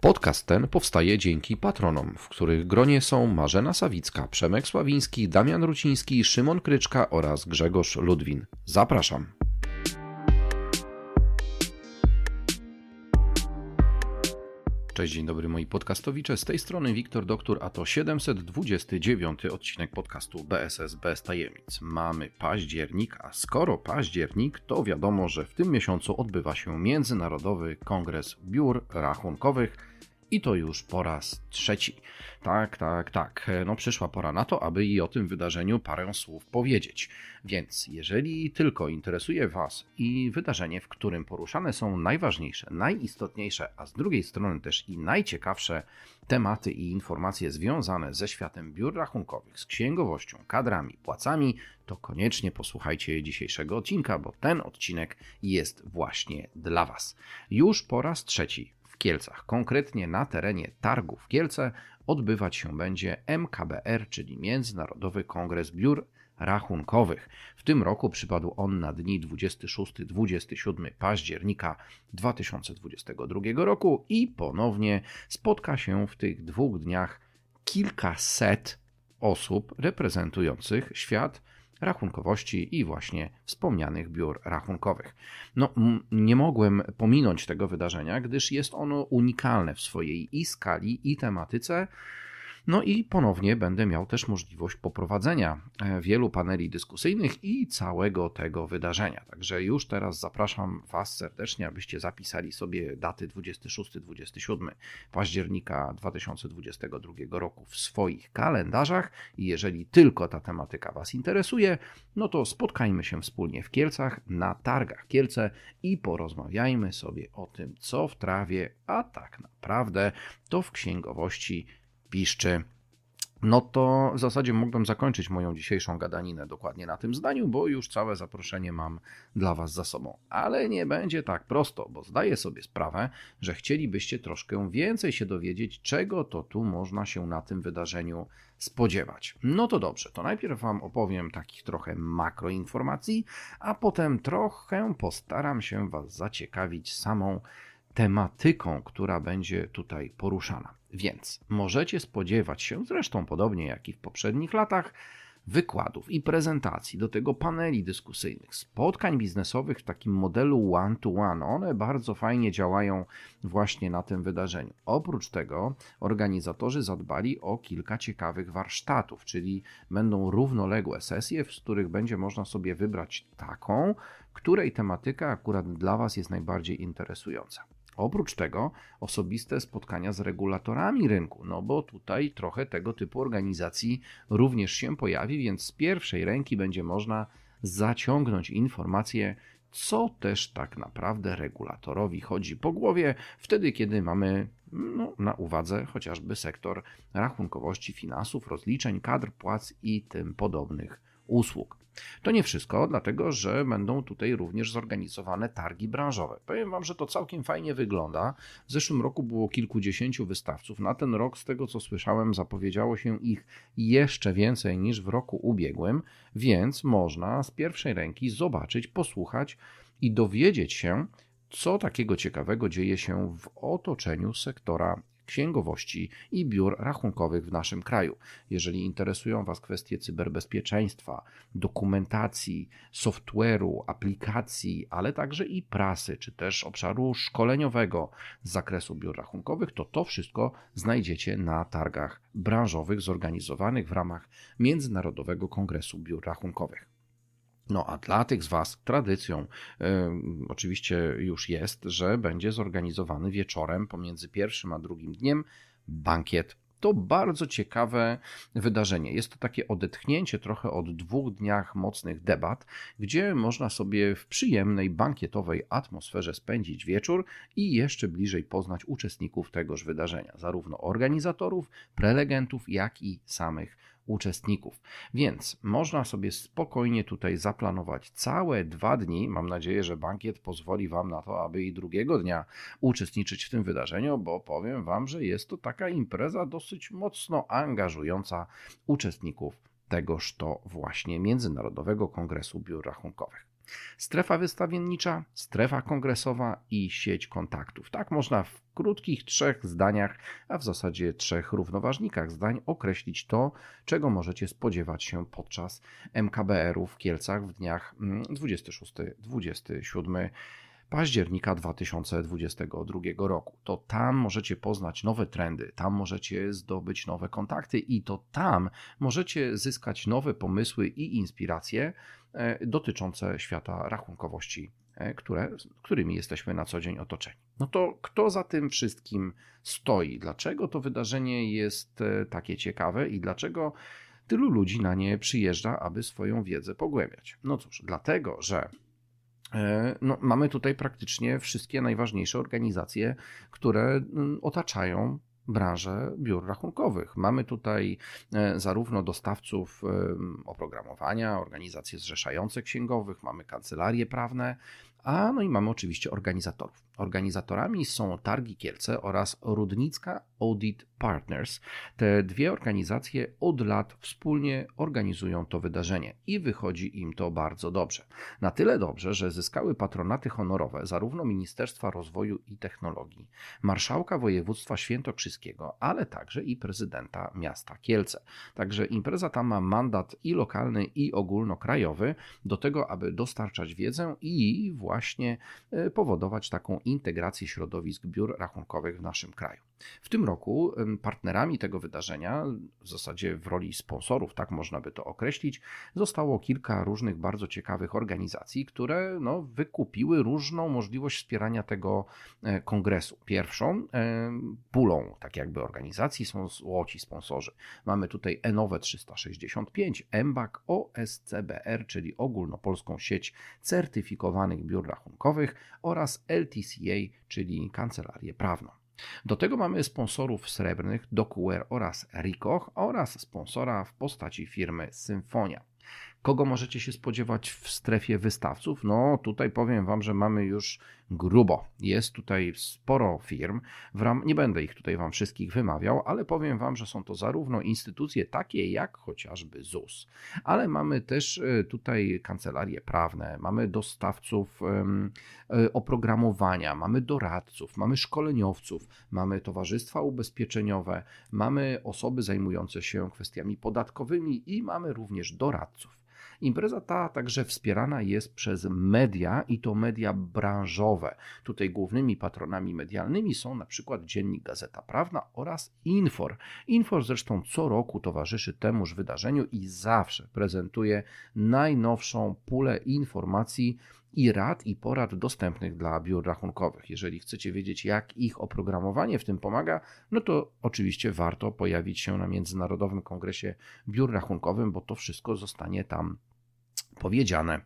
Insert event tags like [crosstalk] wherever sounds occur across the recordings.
Podcast ten powstaje dzięki patronom, w których gronie są Marzena Sawicka, Przemek Sławiński, Damian Ruciński, Szymon Kryczka oraz Grzegorz Ludwin. Zapraszam. Cześć, dzień dobry moi podcastowicze. Z tej strony Wiktor Doktor, a to 729 odcinek podcastu BSS bez tajemnic. Mamy październik, a skoro październik, to wiadomo, że w tym miesiącu odbywa się Międzynarodowy Kongres Biur Rachunkowych i to już po raz trzeci. Tak, tak, tak. No przyszła pora na to, aby i o tym wydarzeniu parę słów powiedzieć. Więc jeżeli tylko interesuje Was i wydarzenie, w którym poruszane są najważniejsze, najistotniejsze, a z drugiej strony też i najciekawsze tematy i informacje związane ze światem biur rachunkowych, z księgowością, kadrami, płacami, to koniecznie posłuchajcie dzisiejszego odcinka, bo ten odcinek jest właśnie dla Was. Już po raz trzeci Kielcach, konkretnie na terenie targów Kielce, odbywać się będzie MKBR, czyli Międzynarodowy Kongres Biur Rachunkowych. W tym roku przypadł on na dni 26-27 października 2022 roku i ponownie spotka się w tych dwóch dniach kilkaset osób reprezentujących świat rachunkowości i właśnie wspomnianych biur rachunkowych. No, nie mogłem pominąć tego wydarzenia, gdyż jest ono unikalne w swojej i skali, i tematyce. No i ponownie będę miał też możliwość poprowadzenia e, wielu paneli dyskusyjnych i całego tego wydarzenia. Także już teraz zapraszam Was serdecznie, abyście zapisali sobie daty 26-27 października 2022 roku w swoich kalendarzach. I jeżeli tylko ta tematyka Was interesuje, no to spotkajmy się wspólnie w Kielcach na targach Kielce i porozmawiajmy sobie o tym, co w trawie, a tak naprawdę to w księgowości piszczy. No to w zasadzie mógłbym zakończyć moją dzisiejszą gadaninę dokładnie na tym zdaniu, bo już całe zaproszenie mam dla Was za sobą. Ale nie będzie tak prosto, bo zdaję sobie sprawę, że chcielibyście troszkę więcej się dowiedzieć, czego to tu można się na tym wydarzeniu spodziewać. No to dobrze, to najpierw Wam opowiem takich trochę makroinformacji, a potem trochę postaram się Was zaciekawić samą tematyką, która będzie tutaj poruszana. Więc możecie spodziewać się, zresztą podobnie jak i w poprzednich latach, wykładów i prezentacji, do tego paneli dyskusyjnych, spotkań biznesowych w takim modelu one-to-one. One bardzo fajnie działają właśnie na tym wydarzeniu. Oprócz tego organizatorzy zadbali o kilka ciekawych warsztatów, czyli będą równoległe sesje, z których będzie można sobie wybrać taką, której tematyka akurat dla Was jest najbardziej interesująca. Oprócz tego osobiste spotkania z regulatorami rynku, no bo tutaj trochę tego typu organizacji również się pojawi, więc z pierwszej ręki będzie można zaciągnąć informacje, co też tak naprawdę regulatorowi chodzi po głowie, wtedy kiedy mamy no, na uwadze chociażby sektor rachunkowości, finansów, rozliczeń, kadr, płac i tym podobnych usług. To nie wszystko, dlatego że będą tutaj również zorganizowane targi branżowe. Powiem Wam, że to całkiem fajnie wygląda. W zeszłym roku było kilkudziesięciu wystawców. Na ten rok, z tego co słyszałem, zapowiedziało się ich jeszcze więcej niż w roku ubiegłym, więc można z pierwszej ręki zobaczyć, posłuchać i dowiedzieć się, co takiego ciekawego dzieje się w otoczeniu sektora księgowości i biur rachunkowych w naszym kraju. Jeżeli interesują Was kwestie cyberbezpieczeństwa, dokumentacji, software'u, aplikacji, ale także i prasy, czy też obszaru szkoleniowego z zakresu biur rachunkowych, to to wszystko znajdziecie na targach branżowych zorganizowanych w ramach Międzynarodowego Kongresu Biur Rachunkowych. No a dla tych z Was tradycją y, oczywiście już jest, że będzie zorganizowany wieczorem pomiędzy pierwszym a drugim dniem bankiet. To bardzo ciekawe wydarzenie. Jest to takie odetchnięcie trochę od dwóch dniach mocnych debat, gdzie można sobie w przyjemnej, bankietowej atmosferze spędzić wieczór i jeszcze bliżej poznać uczestników tegoż wydarzenia, zarówno organizatorów, prelegentów, jak i samych uczestników. Więc można sobie spokojnie tutaj zaplanować całe dwa dni. Mam nadzieję, że bankiet pozwoli Wam na to, aby i drugiego dnia uczestniczyć w tym wydarzeniu, bo powiem Wam, że jest to taka impreza dosyć mocno angażująca uczestników tegoż to właśnie Międzynarodowego Kongresu Biur Rachunkowych. Strefa wystawiennicza, strefa kongresowa i sieć kontaktów. Tak można w krótkich trzech zdaniach, a w zasadzie trzech równoważnikach zdań określić to, czego możecie spodziewać się podczas MKBR-u w Kielcach w dniach 26-27 mm, października 2022 roku. To tam możecie poznać nowe trendy, tam możecie zdobyć nowe kontakty i to tam możecie zyskać nowe pomysły i inspiracje dotyczące świata rachunkowości, e, które, którymi jesteśmy na co dzień otoczeni. No to kto za tym wszystkim stoi? Dlaczego to wydarzenie jest e, takie ciekawe i dlaczego tylu ludzi na nie przyjeżdża, aby swoją wiedzę pogłębiać? No cóż, dlatego, że E, no, mamy tutaj praktycznie wszystkie najważniejsze organizacje, które mm, otaczają branżę biur rachunkowych. Mamy tutaj e, zarówno dostawców oprogramowania, organizacje zrzeszające księgowych, mamy kancelarie prawne, a no i mamy oczywiście organizatorów. Organizatorami są Targi Kielce oraz Rudnicka Audit Partners. Te dwie organizacje od lat wspólnie organizują to wydarzenie i wychodzi im to bardzo dobrze. Na tyle dobrze, że zyskały patronaty honorowe zarówno Ministerstwa Rozwoju i Technologii, Marszałka Województwa Świętokrzyskiego, ale także i prezydenta miasta Kielce. Także impreza ta ma mandat i lokalny, i ogólnokrajowy do tego, aby dostarczać wiedzę i właśnie e, powodować taką integrację środowisk biur rachunkowych w naszym kraju. W tym roku partnerami tego wydarzenia, w zasadzie w roli sponsorów, tak można by to określić, zostało kilka różnych bardzo ciekawych organizacji, które no, wykupiły różną możliwość wspierania tego e, kongresu. Pierwszą pulą, tak jakby organizacji, są złoci sponsorzy. Mamy tutaj Enowe 365, EMBAK, OSCBR, czyli ogólnopolską sieć certyfikowanych biur rachunkowych oraz LTCA, czyli kancelarię prawną. Do tego mamy sponsorów srebrnych DocuWare oraz Ricoh oraz sponsora w postaci firmy Symfonia. Kogo możecie się spodziewać w strefie wystawców? No, tutaj powiem Wam, że mamy już grubo. Jest tutaj sporo firm. W ram... Nie będę ich tutaj Wam wszystkich wymawiał, ale powiem Wam, że są to zarówno instytucje takie jak chociażby ZUS, ale mamy też e, tutaj kancelarie prawne, mamy dostawców e, oprogramowania, mamy doradców, mamy szkoleniowców, mamy towarzystwa ubezpieczeniowe, mamy osoby zajmujące się kwestiami podatkowymi i mamy również doradców. Impreza ta także wspierana jest przez media i to media branżowe. Tutaj głównymi patronami medialnymi są na przykład Dziennik Gazeta Prawna oraz Infor. Infor zresztą co roku towarzyszy temuż wydarzeniu i zawsze prezentuje najnowszą pulę informacji i rad i porad dostępnych dla biur rachunkowych. Jeżeli chcecie wiedzieć, jak ich oprogramowanie w tym pomaga, no to oczywiście warto pojawić się na Międzynarodowym Kongresie Biur Rachunkowym, bo to wszystko zostanie tam powiedziane.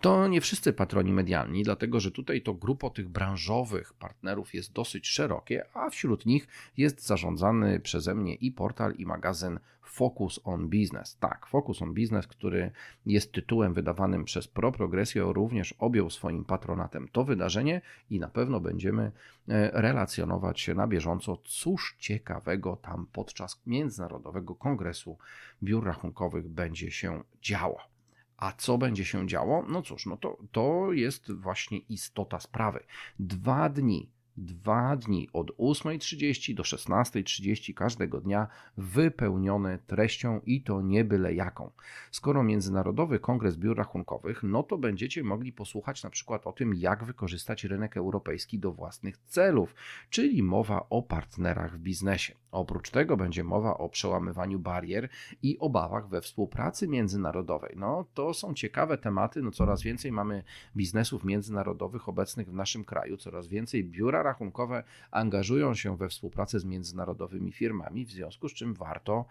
To nie wszyscy patroni medialni, dlatego że tutaj to grupo tych branżowych partnerów jest dosyć szerokie, a wśród nich jest zarządzany przeze mnie i portal, i magazyn Focus on Business. Tak, Focus on Business, który jest tytułem wydawanym przez Pro Progressio, również objął swoim patronatem to wydarzenie i na pewno będziemy e, relacjonować się na bieżąco, cóż ciekawego tam podczas Międzynarodowego Kongresu Biur Rachunkowych będzie się działo. A co będzie się działo? No cóż, no to, to jest właśnie istota sprawy. Dwa dni dwa dni od 8.30 do 16.30 każdego dnia wypełnione treścią i to nie byle jaką. Skoro Międzynarodowy Kongres Biur Rachunkowych, no to będziecie mogli posłuchać na przykład o tym, jak wykorzystać rynek europejski do własnych celów, czyli mowa o partnerach w biznesie. Oprócz tego będzie mowa o przełamywaniu barier i obawach we współpracy międzynarodowej. No to są ciekawe tematy, no coraz więcej mamy biznesów międzynarodowych obecnych w naszym kraju, coraz więcej biura rachunkowe angażują się we współpracę z międzynarodowymi firmami, w związku z czym warto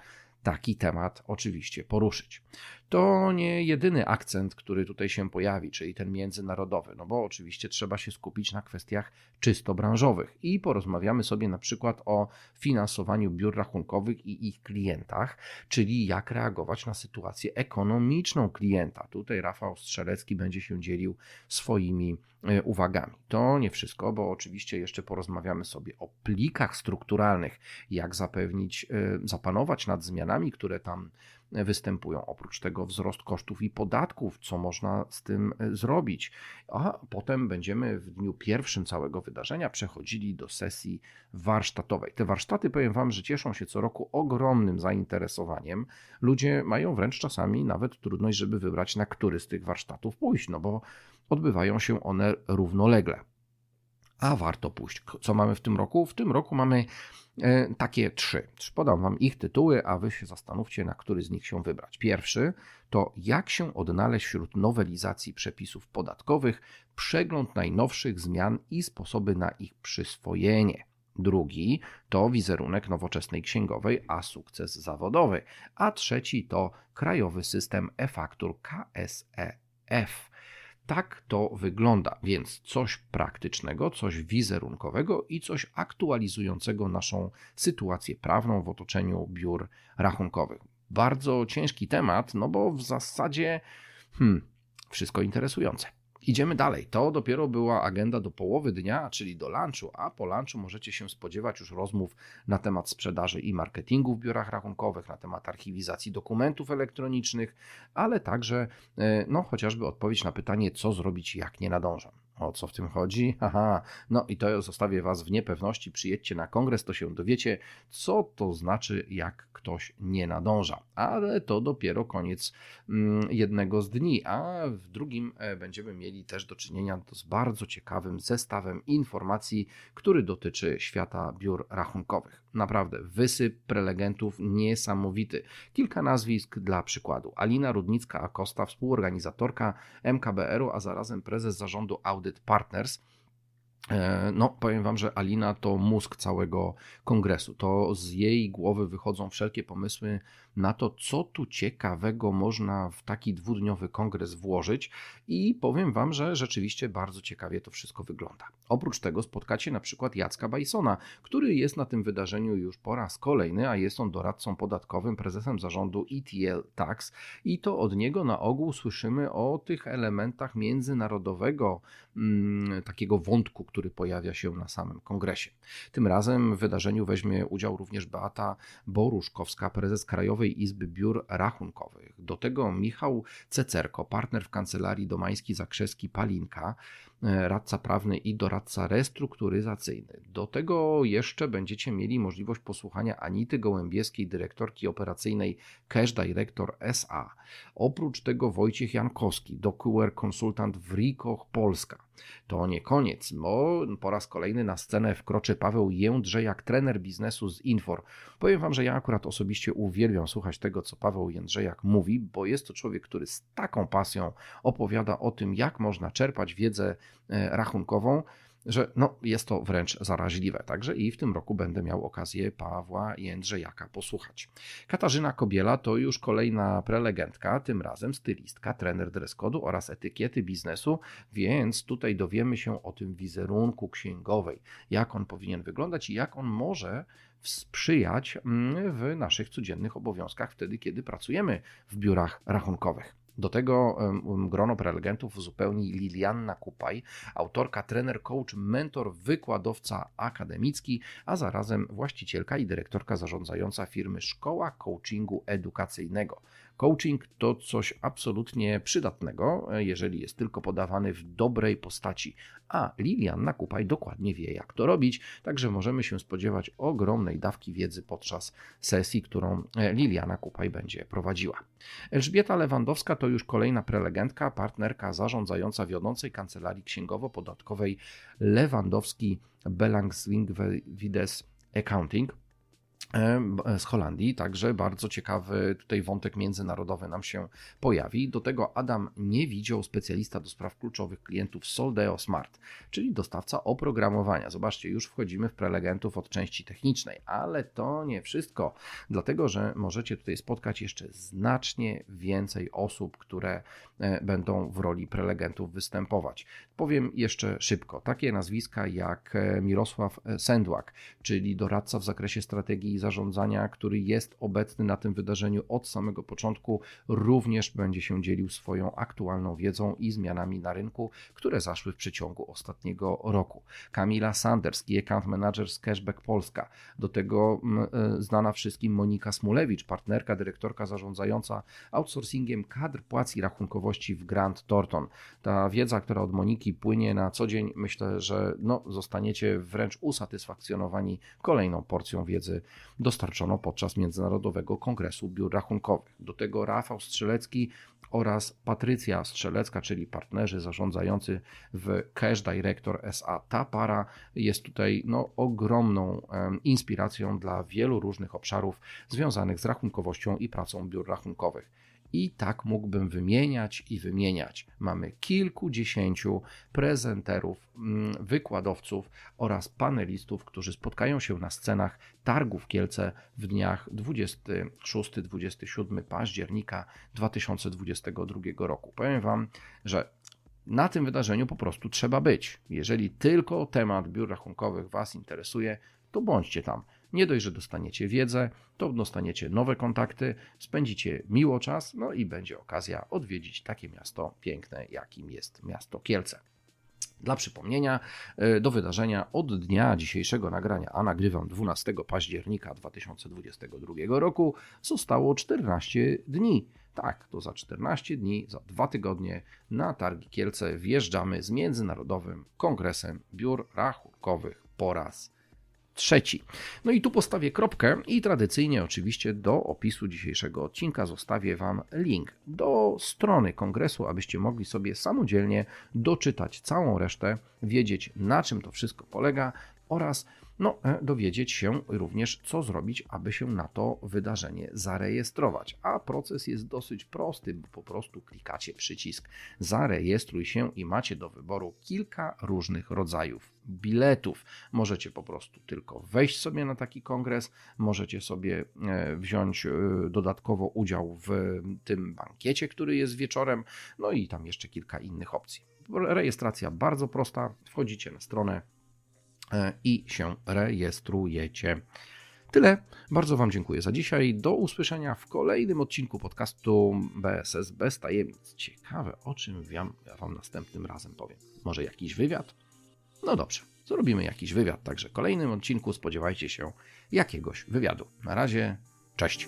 taki temat oczywiście poruszyć. To nie jedyny akcent, który tutaj się pojawi, czyli ten międzynarodowy, no bo oczywiście trzeba się skupić na kwestiach czysto branżowych i porozmawiamy sobie na przykład o finansowaniu biur rachunkowych i ich klientach, czyli jak reagować na sytuację ekonomiczną klienta. Tutaj Rafał Strzelecki będzie się dzielił swoimi e, uwagami. To nie wszystko, bo oczywiście jeszcze porozmawiamy sobie o plikach strukturalnych, jak zapewnić, e, zapanować nad zmianami, które tam występują. Oprócz tego wzrost kosztów i podatków, co można z tym e, zrobić. A potem będziemy w dniu pierwszym całego wydarzenia przechodzili do sesji warsztatowej. Te warsztaty, powiem Wam, że cieszą się co roku ogromnym zainteresowaniem. Ludzie mają wręcz czasami nawet trudność, żeby wybrać, na który z tych warsztatów pójść, no bo odbywają się one równolegle a warto pójść. Co mamy w tym roku? W tym roku mamy e, takie trzy. Podam Wam ich tytuły, a Wy się zastanówcie, na który z nich się wybrać. Pierwszy to jak się odnaleźć wśród nowelizacji przepisów podatkowych, przegląd najnowszych zmian i sposoby na ich przyswojenie. Drugi to wizerunek nowoczesnej księgowej, a sukces zawodowy. A trzeci to krajowy system e-faktur KSEF. Tak to wygląda, więc coś praktycznego, coś wizerunkowego i coś aktualizującego naszą sytuację prawną w otoczeniu biur rachunkowych. Bardzo ciężki temat, no bo w zasadzie hmm, wszystko interesujące. Idziemy dalej. To dopiero była agenda do połowy dnia, czyli do lunchu, a po lunchu możecie się spodziewać już rozmów na temat sprzedaży i marketingu w biurach rachunkowych, na temat archiwizacji dokumentów elektronicznych, ale także e, no, chociażby odpowiedź na pytanie, co zrobić, jak nie nadążam. O co w tym chodzi? [laughs] Aha, no i to zostawię Was w niepewności. Przyjedźcie na kongres, to się dowiecie, co to znaczy, jak ktoś nie nadąża. Ale to dopiero koniec mm, jednego z dni, a w drugim e, będziemy mieli też do czynienia z bardzo ciekawym zestawem informacji, który dotyczy świata biur rachunkowych. Naprawdę, wysyp prelegentów niesamowity. Kilka nazwisk dla przykładu. Alina Rudnicka-Akosta, współorganizatorka MKBR-u, a zarazem prezes zarządu Audit Partners. E, no, powiem Wam, że Alina to mózg całego kongresu. To z jej głowy wychodzą wszelkie pomysły na to, co tu ciekawego można w taki dwudniowy kongres włożyć i powiem Wam, że rzeczywiście bardzo ciekawie to wszystko wygląda. Oprócz tego spotkacie na przykład Jacka Bajsona, który jest na tym wydarzeniu już po raz kolejny, a jest on doradcą podatkowym, prezesem zarządu ETL Tax i to od niego na ogół słyszymy o tych elementach międzynarodowego mm, takiego wątku, który pojawia się na samym kongresie. Tym razem w wydarzeniu weźmie udział również Beata Boruszkowska, prezes Krajowej Krajowej Izby Biur Rachunkowych. Do tego Michał Cecerko, partner w kancelarii Domański Zakrzewski Palinka, radca prawny i doradca restrukturyzacyjny. Do tego jeszcze będziecie mieli możliwość posłuchania Anity Gołębieskiej, dyrektorki operacyjnej Cash Director SA. Oprócz tego Wojciech Jankowski, docuer konsultant w Rikoch Polska. To nie koniec, bo po raz kolejny na scenę wkroczy Paweł Jędrzejak, trener biznesu z Infor. Powiem Wam, że ja akurat osobiście uwielbiam słuchać tego, co Paweł Jędrzejak mówi, bo jest to człowiek, który z taką pasją opowiada o tym, jak można czerpać wiedzę e, rachunkową że no, jest to wręcz zaraźliwe. Także i w tym roku będę miał okazję Pawła Jędrzejaka posłuchać. Katarzyna Kobiela to już kolejna prelegentka, tym razem stylistka, trener dress code'u oraz etykiety biznesu, więc tutaj dowiemy się o tym wizerunku księgowej, jak on powinien wyglądać i jak on może sprzyjać mm, w naszych codziennych obowiązkach wtedy, kiedy pracujemy w biurach rachunkowych. Do tego grono prelegentów uzupełni Lilianna Kupaj, autorka, trener, coach, mentor, wykładowca akademicki, a zarazem właścicielka i dyrektorka zarządzająca firmy Szkoła Coachingu Edukacyjnego. Coaching to coś absolutnie przydatnego, jeżeli jest tylko podawany w dobrej postaci, a Lilian Kupaj dokładnie wie, jak to robić, także możemy się spodziewać ogromnej dawki wiedzy podczas sesji, którą Liliana Kupaj będzie prowadziła. Elżbieta Lewandowska to już kolejna prelegentka, partnerka zarządzająca wiodącej kancelarii księgowo-podatkowej Lewandowski Belangswing Vides Accounting z Holandii, także bardzo ciekawy tutaj wątek międzynarodowy nam się pojawi. Do tego Adam nie widział specjalista do spraw kluczowych klientów Soldeo Smart, czyli dostawca oprogramowania. Zobaczcie, już wchodzimy w prelegentów od części technicznej, ale to nie wszystko, dlatego że możecie tutaj spotkać jeszcze znacznie więcej osób, które e, będą w roli prelegentów występować. Powiem jeszcze szybko, takie nazwiska jak e, Mirosław e, Sendłak, czyli doradca w zakresie strategii zarządzania, który jest obecny na tym wydarzeniu od samego początku, również będzie się dzielił swoją aktualną wiedzą i zmianami na rynku, które zaszły w przeciągu ostatniego roku. Kamila Sanders, Key Account Manager z Cashback Polska, do tego e, znana wszystkim Monika Smulewicz, partnerka, dyrektorka zarządzająca outsourcingiem kadr płac i rachunkowości w Grant Thornton. Ta wiedza, która od Moniki płynie na co dzień, myślę, że no, zostaniecie wręcz usatysfakcjonowani kolejną porcją wiedzy dostarczono podczas Międzynarodowego Kongresu Biur Rachunkowych. Do tego Rafał Strzelecki oraz Patrycja Strzelecka, czyli partnerzy zarządzający w Cash Director SA. Ta para jest tutaj no, ogromną inspiracją dla wielu różnych obszarów związanych z rachunkowością i pracą biur rachunkowych. I tak mógłbym wymieniać i wymieniać. Mamy kilkudziesięciu prezenterów, mm, wykładowców oraz panelistów, którzy spotkają się na scenach targów Kielce w dniach 26-27 października 2022 roku. Powiem Wam, że na tym wydarzeniu po prostu trzeba być. Jeżeli tylko temat biur rachunkowych Was interesuje, to bądźcie tam. Nie dość, że dostaniecie wiedzę, to dostaniecie nowe kontakty, spędzicie miło czas, no i będzie okazja odwiedzić takie miasto piękne, jakim jest miasto Kielce. Dla przypomnienia, e, do wydarzenia od dnia dzisiejszego nagrania, a nagrywam 12 października 2022 roku, zostało 14 dni. Tak, to za 14 dni, za dwa tygodnie na Targi Kielce wjeżdżamy z Międzynarodowym Kongresem Biur Rachunkowych po raz trzeci. No i tu postawię kropkę i tradycyjnie oczywiście do opisu dzisiejszego odcinka zostawię Wam link do strony kongresu, abyście mogli sobie samodzielnie doczytać całą resztę, wiedzieć na czym to wszystko polega oraz no, e, dowiedzieć się również, co zrobić, aby się na to wydarzenie zarejestrować. A proces jest dosyć prosty, bo po prostu klikacie przycisk zarejestruj się i macie do wyboru kilka różnych rodzajów biletów. Możecie po prostu tylko wejść sobie na taki kongres, możecie sobie e, wziąć e, dodatkowo udział w tym bankiecie, który jest wieczorem, no i tam jeszcze kilka innych opcji. Rejestracja bardzo prosta. Wchodzicie na stronę i się rejestrujecie. Tyle. Bardzo Wam dziękuję za dzisiaj. Do usłyszenia w kolejnym odcinku podcastu BSS bez tajemnic. Ciekawe, o czym ja, ja Wam następnym razem powiem. Może jakiś wywiad? No dobrze, zrobimy jakiś wywiad. Także w kolejnym odcinku spodziewajcie się jakiegoś wywiadu. Na razie, cześć.